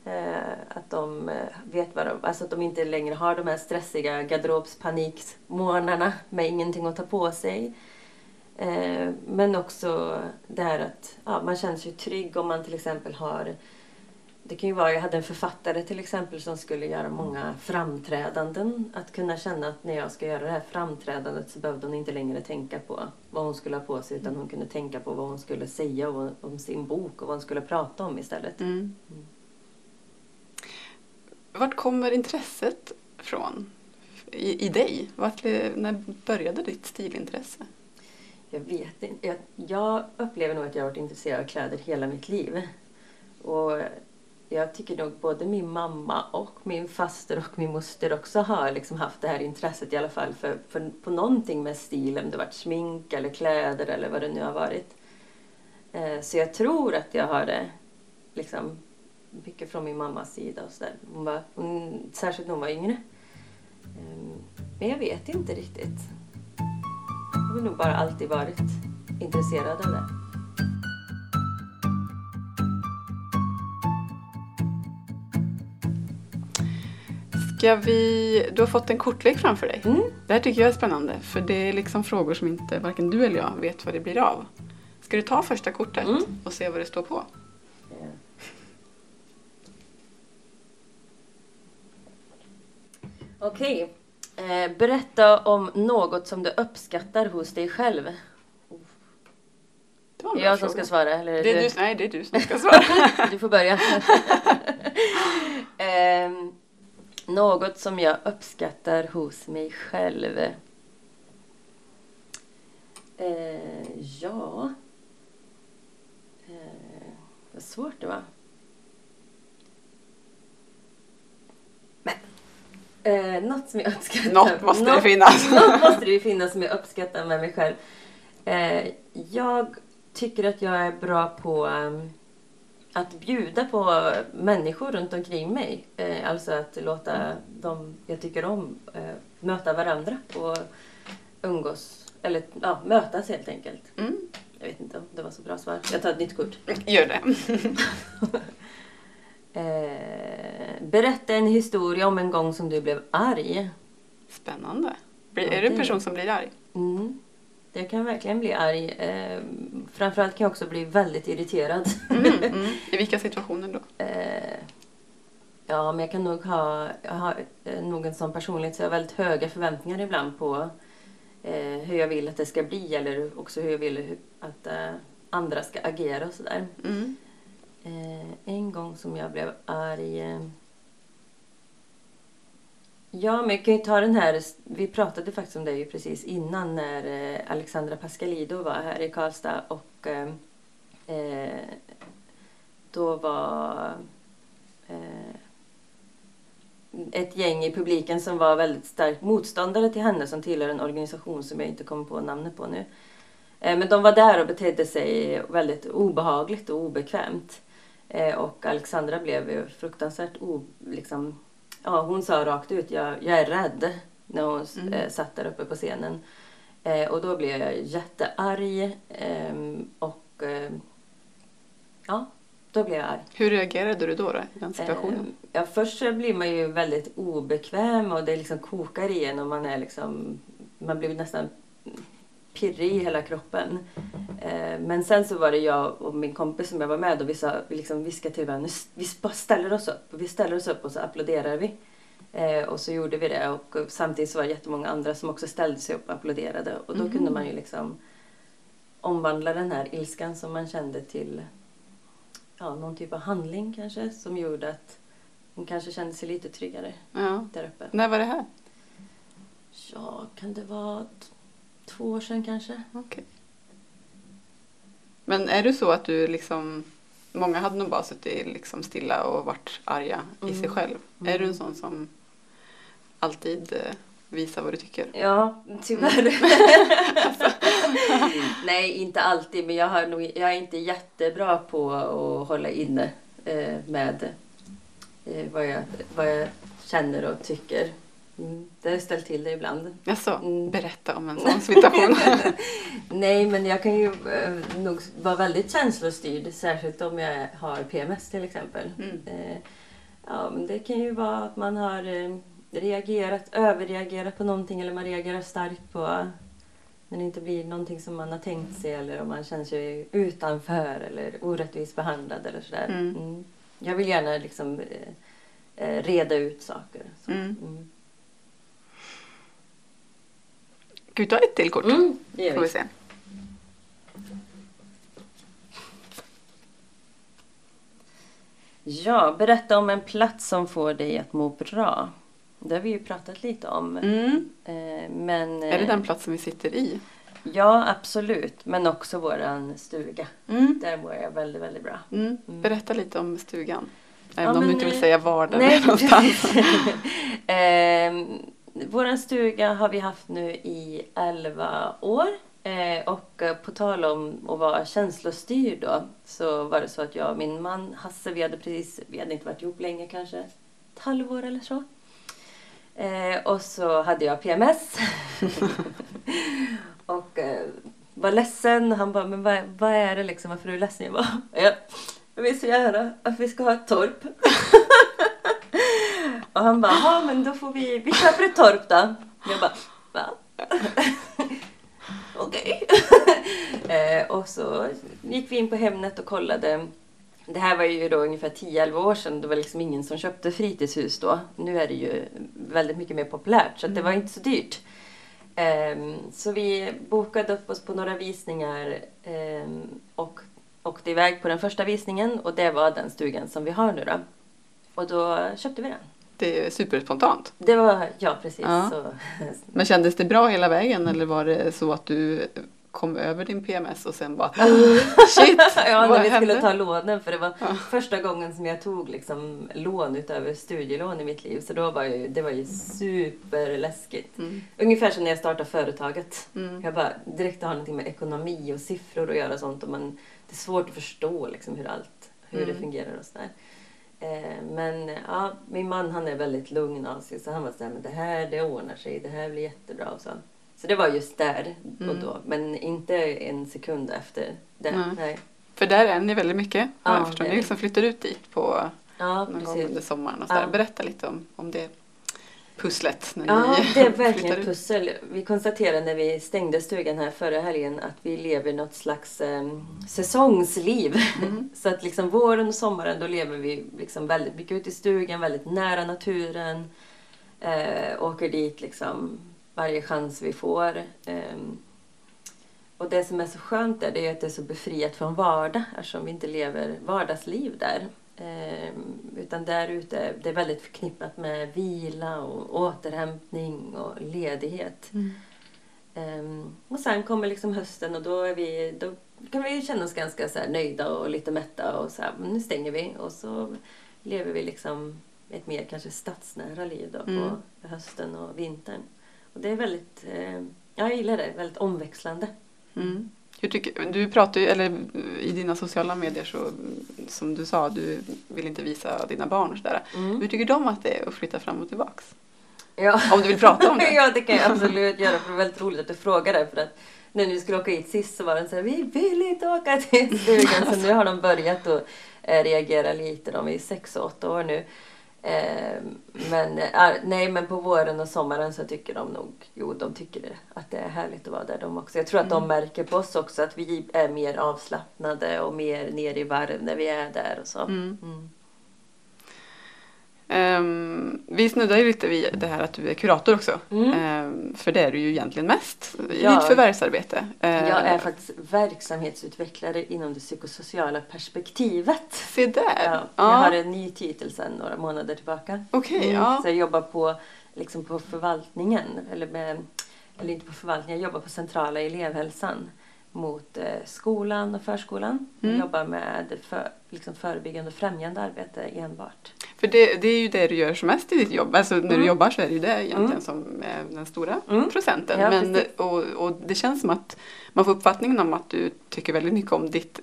A: Eh, att de eh, vet vad de, alltså att de inte längre har de här stressiga garderobspaniksmorgnarna med ingenting att ta på sig. Eh, men också det här att ja, man känner sig trygg om man till exempel har det kan ju vara, jag hade en författare till exempel som skulle göra många framträdanden. Att kunna känna att när jag ska göra det här framträdandet så behövde hon inte längre tänka på vad hon skulle ha på sig utan hon kunde tänka på vad hon skulle säga och, om sin bok och vad hon skulle prata om istället.
C: Mm. Vart kommer intresset från i, i dig? Vart, när började ditt stilintresse?
A: Jag vet inte. Jag, jag upplever nog att jag har varit intresserad av kläder hela mitt liv. Och jag tycker nog både min mamma och min faster och min moster också har liksom haft det här intresset i alla fall för, för på någonting med stil, om det varit smink eller kläder eller vad det nu har varit. Eh, så jag tror att jag har det liksom mycket från min mammas sida och sådär. Hon var, hon, särskilt när hon var yngre. Eh, men jag vet inte riktigt. Jag har nog bara alltid varit intresserad av det.
C: Ska vi, du har fått en kortlek framför dig.
A: Mm.
C: Det här tycker jag är spännande för det är liksom frågor som inte varken du eller jag vet vad det blir av. Ska du ta första kortet
A: Mm.
C: och se vad det står på?
A: Okej. Eh, berätta om något som du uppskattar hos dig själv.
C: Det var en
A: Det är
C: bra
A: jag som
C: fråga.
A: ska svara, eller?
C: Det är du, nej, det är du som ska svara.
A: Du får börja. Ehm, något som jag uppskattar hos mig själv. Eh, ja... Eh, vad svårt det var. Men, eh, något som jag uppskattar.
C: Något måste det
A: Något-
C: finnas.
A: Något måste det finnas som jag uppskattar med mig själv. Eh, jag tycker att jag är bra på ehm, att bjuda på människor runt omkring mig. Eh, alltså att låta dem jag tycker om eh, möta varandra och umgås. Eller ja, mötas helt enkelt.
C: Mm.
A: Jag vet inte om det var så bra svar. Jag tar ett nytt kort.
C: Gör det.
A: Eh, berätta en historia om en gång som du blev arg.
C: Spännande. Blir,
A: Ja,
C: är du en person som blir arg?
A: Mm. Jag kan verkligen bli arg. Eh, framförallt kan jag också bli väldigt irriterad.
C: Mm, mm. I vilka situationer då?
A: Eh, ja, men jag kan nog ha, jag har eh, nog en sån personlighet så jag har väldigt höga förväntningar ibland på eh, hur jag vill att det ska bli eller också hur jag vill att eh, andra ska agera och sådär.
C: Mm.
A: Eh, en gång som jag blev arg. Ja, men jag kan ju ta den här. Vi pratade faktiskt om det ju precis innan när eh, Alexandra Pascalido var här i Karlstad och eh, eh, då var eh, ett gäng i publiken som var väldigt starkt motståndare till henne som tillhör en organisation som jag inte kommer på namnet på nu. Eh, Men de var där och betedde sig väldigt obehagligt och obekvämt. Eh, Och Alexandra blev ju fruktansvärt o, liksom, ja, hon sa rakt ut jag, jag är rädd när hon
C: Mm.
A: eh, satt där uppe på scenen. Eh, och då blev jag jättearg ehm, och eh, ja, då blev jag arg.
C: Hur reagerade du då, då i den situationen?
A: Eh, ja, först så blir man ju väldigt obekväm och det liksom kokar igen och man är liksom, man blir nästan pirrig i hela kroppen. Eh, men sen så var det jag och min kompis som jag var med och vi, sa, vi liksom viskade till varandra, "Nu s- vi ställer oss upp. Vi ställer oss upp och så applåderar vi. Eh, och så gjorde vi det och samtidigt så var det jättemånga andra som också ställde sig upp och applåderade. Och då
C: Mhm.
A: kunde man ju liksom omvandla den här ilskan som man kände till ja, någon typ av handling kanske som gjorde att hon kanske kände sig lite tryggare
C: Ja.
A: där uppe.
C: När var det här?
A: Ja, kan det vara två år sedan kanske?
C: Okej. Men är du så att du liksom Många hade nog bara suttit liksom stilla och varit arga i sig
A: Mm.
C: själv.
A: Mm.
C: Är du en sån som alltid eh, visar vad du tycker?
A: Ja, tyvärr. Nej, inte alltid. Men jag, har nog, jag är inte jättebra på att hålla inne eh, med eh, vad, jag, vad jag känner och tycker. Mm. Det har ställt till det ibland.
C: Jaså,
A: Mm.
C: berätta om en sån situation.
A: Nej, men jag kan ju eh, nog vara väldigt känslostyrd. Särskilt om jag har PMS till exempel.
C: Mm.
A: Eh, ja, men det kan ju vara att man har eh, reagerat, överreagerat på någonting eller man reagerar starkt på när det inte blir någonting som man har tänkt sig eller om man känner sig utanför eller orättvist behandlad eller sådär.
C: Mm.
A: Mm. Jag vill gärna liksom eh, eh, reda ut saker. Så.
C: Mm.
A: Mm.
C: Ska vi ta ett till kort?
A: Mm, det gör
C: Får
A: vi.
C: se.
A: Ja, berätta om en plats som får dig att må bra. Det har vi ju pratat lite om.
C: Mm.
A: Eh, men,
C: Är det
A: eh,
C: den platsen vi sitter i?
A: Ja, absolut. Men också våran stuga.
C: Mm.
A: Där mår jag väldigt, väldigt bra.
C: Mm. Berätta lite om stugan. Även
A: Ja,
C: om du inte vill
A: eh,
C: säga var den är någonstans.
A: Vår stuga har vi haft nu i 11 år. Eh, och eh, på tal om att vara känslostyrd då så var det så att jag och min man Hasse, vi hade precis, vi hade inte varit ihop länge kanske, ett halvår eller så. Eh, och så hade jag PMS. och eh, var ledsen. Han bara, men vad, vad är det liksom? Varför är du ledsen? Jag bara, jag, jag vill så gärna att vi ska ha ett torp. och han bara, ja men då får vi, vi köper ett torp då. Jag bara, va? Okej. eh, och så gick vi in på Hemnet och kollade. Det här var ju då ungefär 10-11 år sedan. Det var liksom ingen som köpte fritidshus då. Nu är det ju väldigt mycket mer populärt så det var inte så dyrt. Ehm, så vi bokade upp oss på några visningar ehm, och åkte iväg på den första visningen och det var den stugan som vi har nu då. Och då köpte vi den.
C: Det är superspontant.
A: Det var, ja precis.
C: Ja.
A: Så,
C: Men kändes det bra hela vägen eller var det så att du kom över din PMS och sen bara shit,
A: ja, när vi
C: hände?
A: skulle ta lånen för det var
C: Ja.
A: första gången som jag tog liksom lån utöver studielån i mitt liv. Så då var ju, det var ju superläskigt.
C: Mm.
A: Ungefär som när jag startade företaget.
C: Mm.
A: Jag bara direkt har någonting med ekonomi och siffror att göra och sånt. Och man, det är svårt att förstå liksom hur allt hur det
C: Mm.
A: fungerar och sådär. Eh, men ja, min man han är väldigt lugn av sig så han var såhär, men det här det ordnar sig, det här blir jättebra och så. Så det var just där och
C: Mm.
A: då, men inte en sekund efter det.
C: Nej.
A: Nej.
C: För där är ni väldigt mycket.
A: Ja,
C: Ja, jag förstår. Ni liksom flyttar ut dit på
A: Ja,
C: någon gång under sommaren. Och så.
A: Ja.
C: Berätta lite om, om det pusslet. När
A: Ja,
C: ni
A: det är verkligen
C: ut.
A: pussel. Vi konstaterade när vi stängde stugan här förra helgen att vi lever något slags eh, säsongsliv.
C: Mm.
A: Så att liksom våren och sommaren då lever vi liksom väldigt mycket ute i stugan, väldigt nära naturen. Eh, åker dit liksom varje chans vi får. Ehm, och det som är så skönt där det är att det är så befriat från vardag eftersom vi inte lever vardagsliv där. Ehm, utan där ute, det är väldigt förknippat med vila och återhämtning och ledighet.
C: Mm.
A: Ehm, och sen kommer liksom hösten och då, är vi, då kan vi känna oss ganska så nöjda och lite mätta och så här, nu stänger vi och så lever vi liksom ett mer kanske stadsnära liv då
C: Mm.
A: på hösten och vintern. Och det är väldigt, eh, jag gillar det, väldigt omväxlande.
C: Mm. Hur tycker, du pratar ju, eller i dina sociala medier så, som du sa, du vill inte visa dina barn och sådär.
A: Mm.
C: Hur tycker de att det är att flytta fram och tillbaks?
A: Ja.
C: Om du vill prata om det.
A: ja, det kan jag absolut göra. För det är väldigt roligt att du frågar det. För att när vi skulle åka hit sist så var det så här, vi vill inte åka till stugan. Så nu har de börjat att eh, reagera lite. De är sex och åtta år nu. Eh, men eh, nej, men på våren och sommaren så tycker de nog, jo de tycker det, att det är härligt att vara där de också. Jag tror att de märker på oss också att vi är mer avslappnade och mer ner i varv när vi är där och så.
C: Mm.
A: Mm.
C: Um, vi snuddar ju lite vid det här att du är kurator också.
A: Mm.
C: Um, för det är du ju egentligen mest i
A: Ja.
C: ditt förvärvsarbete. Uh,
A: Jag är faktiskt verksamhetsutvecklare inom det psykosociala perspektivet.
C: Se där!
A: Ja,
C: Ja,
A: Jag har en ny titel sedan några månader tillbaka.
C: Okej,
A: Mm,
C: ja.
A: Så jag jobbar på, liksom på förvaltningen, eller, med, eller inte på förvaltningen, jag jobbar på centrala elevhälsan mot eh, skolan och förskolan.
C: Mm.
A: Jag jobbar med för, liksom förebyggande och främjande arbete enbart.
C: För det, det är ju det du gör som mest i ditt jobb. Alltså när du
A: Mm.
C: jobbar så är det ju det egentligen
A: Mm.
C: som är den stora
A: Mm.
C: procenten.
A: Ja,
C: Men, och, och det känns som att man får uppfattningen om att du tycker väldigt mycket om ditt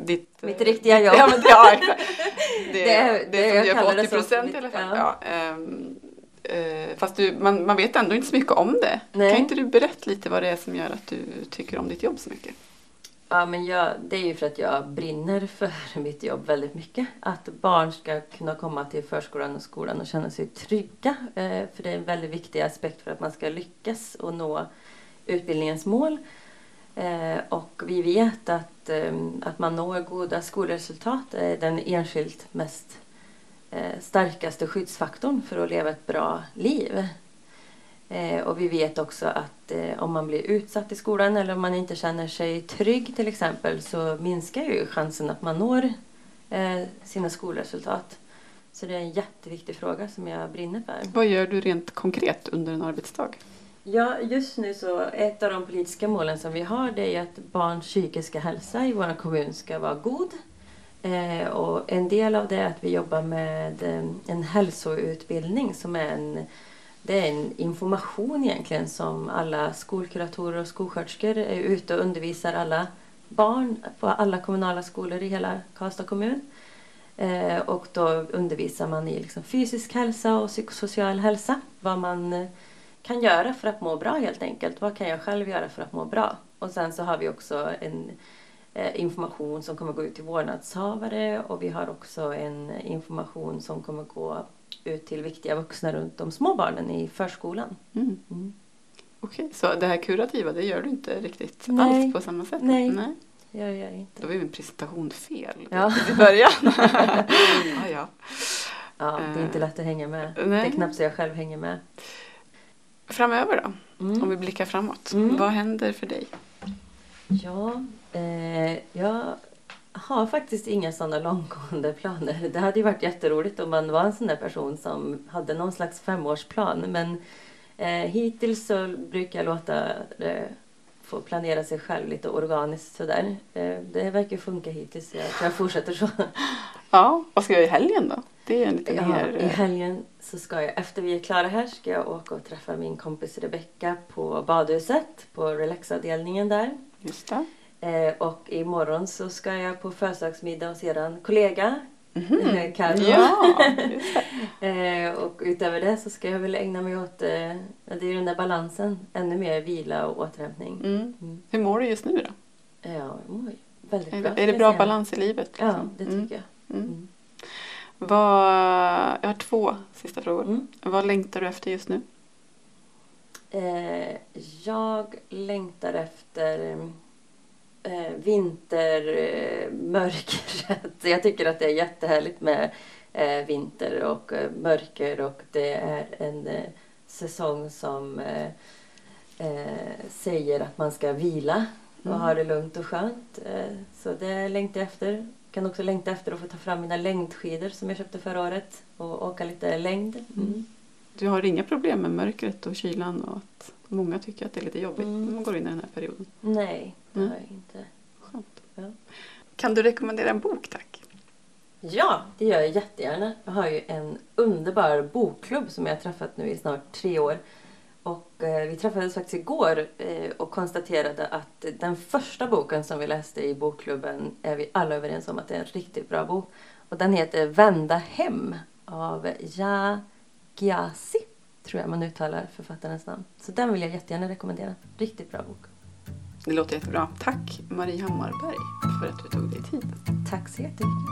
C: ditt,
A: Mitt riktiga jobb.
C: Ja, men, ja, exakt. Det,
A: Det är-
C: det,
A: det-
C: som
A: jag kallar det
C: 80
A: så.
C: procent i alla fall.
A: Ja.
C: Ja. ehm, eh, fast du, man, man vet ändå inte så mycket om det.
A: Nej.
C: Kan inte du berätta lite vad det är som gör att du tycker om ditt jobb så mycket?
A: Ja, men jag, det är ju för att jag brinner för mitt jobb väldigt mycket. Att barn ska kunna komma till förskolan och skolan och känna sig trygga. Eh, för det är en väldigt viktig aspekt för att man ska lyckas och nå utbildningens mål. Eh, och vi vet att, eh, att man når goda skolresultat är den enskilt mest eh, starkaste skyddsfaktorn för att leva ett bra liv. Eh, och vi vet också att eh, om man blir utsatt i skolan eller om man inte känner sig trygg till exempel så minskar ju chansen att man når eh, sina skolresultat. Så det är en jätteviktig fråga som jag brinner för.
C: Vad gör du rent konkret under en arbetsdag?
A: Ja, just nu så ett av de politiska målen som vi har det är att barns psykiska hälsa i vår kommun ska vara god. Eh, och en del av det är att vi jobbar med eh, en hälsoutbildning som är en, det är en information egentligen som alla skolkuratorer och skolsköterskor är ute och undervisar alla barn på alla kommunala skolor i hela Karlstad kommun. Eh, och då undervisar man i liksom fysisk hälsa och psykosocial hälsa. Vad man eh, kan göra för att må bra helt enkelt. Vad kan jag själv göra för att må bra? Och sen så har vi också en eh, information som kommer gå ut till vårdnadshavare och vi har också en information som kommer gå ut till viktiga vuxna runt de små barnen i förskolan.
C: Mm.
A: Mm.
C: Okej, så det här kurativa det gör du inte riktigt
A: Nej.
C: alls på samma sätt?
A: Nej.
C: Nej.
A: Jag gör inte.
C: Då var min presentation fel
A: Ja.
C: i början. ja, ja.
A: Ja, det är inte lätt att hänga med. Det
C: Nej.
A: är knappt så jag själv hänger med.
C: Framöver då?
A: Mm.
C: Om vi blickar framåt.
A: Mm.
C: Vad händer för dig?
A: Ja, eh, jag har faktiskt inga sådana långtgående planer. Det hade ju varit jätteroligt om man var en sån där person som hade någon slags femårsplan. Men eh, hittills så brukar jag låta det få planera sig själv lite organiskt sådär. Eh, det verkar funka hittills jag tror jag fortsätter så.
C: Ja, vad ska jag i helgen då? Det är en lite
A: Ja,
C: mer...
A: I
C: eh,
A: helgen så ska jag, efter vi är klara här, ska jag åka och träffa min kompis Rebecka på badhuset, på relaxavdelningen där.
C: Just det.
A: Eh, och imorgon så ska jag på födelsedagsmiddag hos eran kollega
C: Mhm.
A: eh, Carro.
C: Ja, det.
A: eh, och utöver det så ska jag väl ägna mig åt, eh, det är den där balansen, ännu mer vila och återhämtning.
C: Mm.
A: Mm.
C: Hur mår du just nu då?
A: Ja, jag mår väldigt
C: Är
A: bra.
C: det,
A: ska
C: är det
A: jag
C: bra balans i livet?
A: Ja,
C: liksom?
A: det
C: Mm.
A: tycker jag.
C: Mm.
A: Mm.
C: Vad, jag har två sista frågor.
A: Mm.
C: Vad längtar du efter just nu?
A: Eh, jag längtar efter eh, vintermörkret. jag tycker att det är jättehärligt med eh, vinter och eh, mörker och det är en eh, säsong som eh, eh, säger att man ska vila och
C: Mm.
A: ha det lugnt och skönt. Eh, så det längtar jag efter. Jag kan också längta efter att få ta fram mina längdskidor som jag köpte förra året och åka lite längd. Mm.
C: Du har inga problem med mörkret och kylan och att många tycker att det är lite jobbigt
A: Mm.
C: när man går in i den här perioden.
A: Nej, det
C: Mm.
A: har jag inte.
C: Skönt.
A: Ja.
C: Kan du rekommendera en bok tack?
A: Ja, det gör jag jättegärna. Jag har ju en underbar bokklubb som jag har träffat nu i snart tre år. Och eh, vi träffades faktiskt igår eh, och konstaterade att den första boken som vi läste i bokklubben är vi alla överens om att det är en riktigt bra bok. Och den heter Vända hem av Ja Gyasi, tror jag man uttalar författarens namn. Så den vill jag jättegärna rekommendera. Riktigt bra bok.
C: Det låter jättebra. Tack Marie Hammarberg för att du tog dig tid.
A: Tack så jättemycket.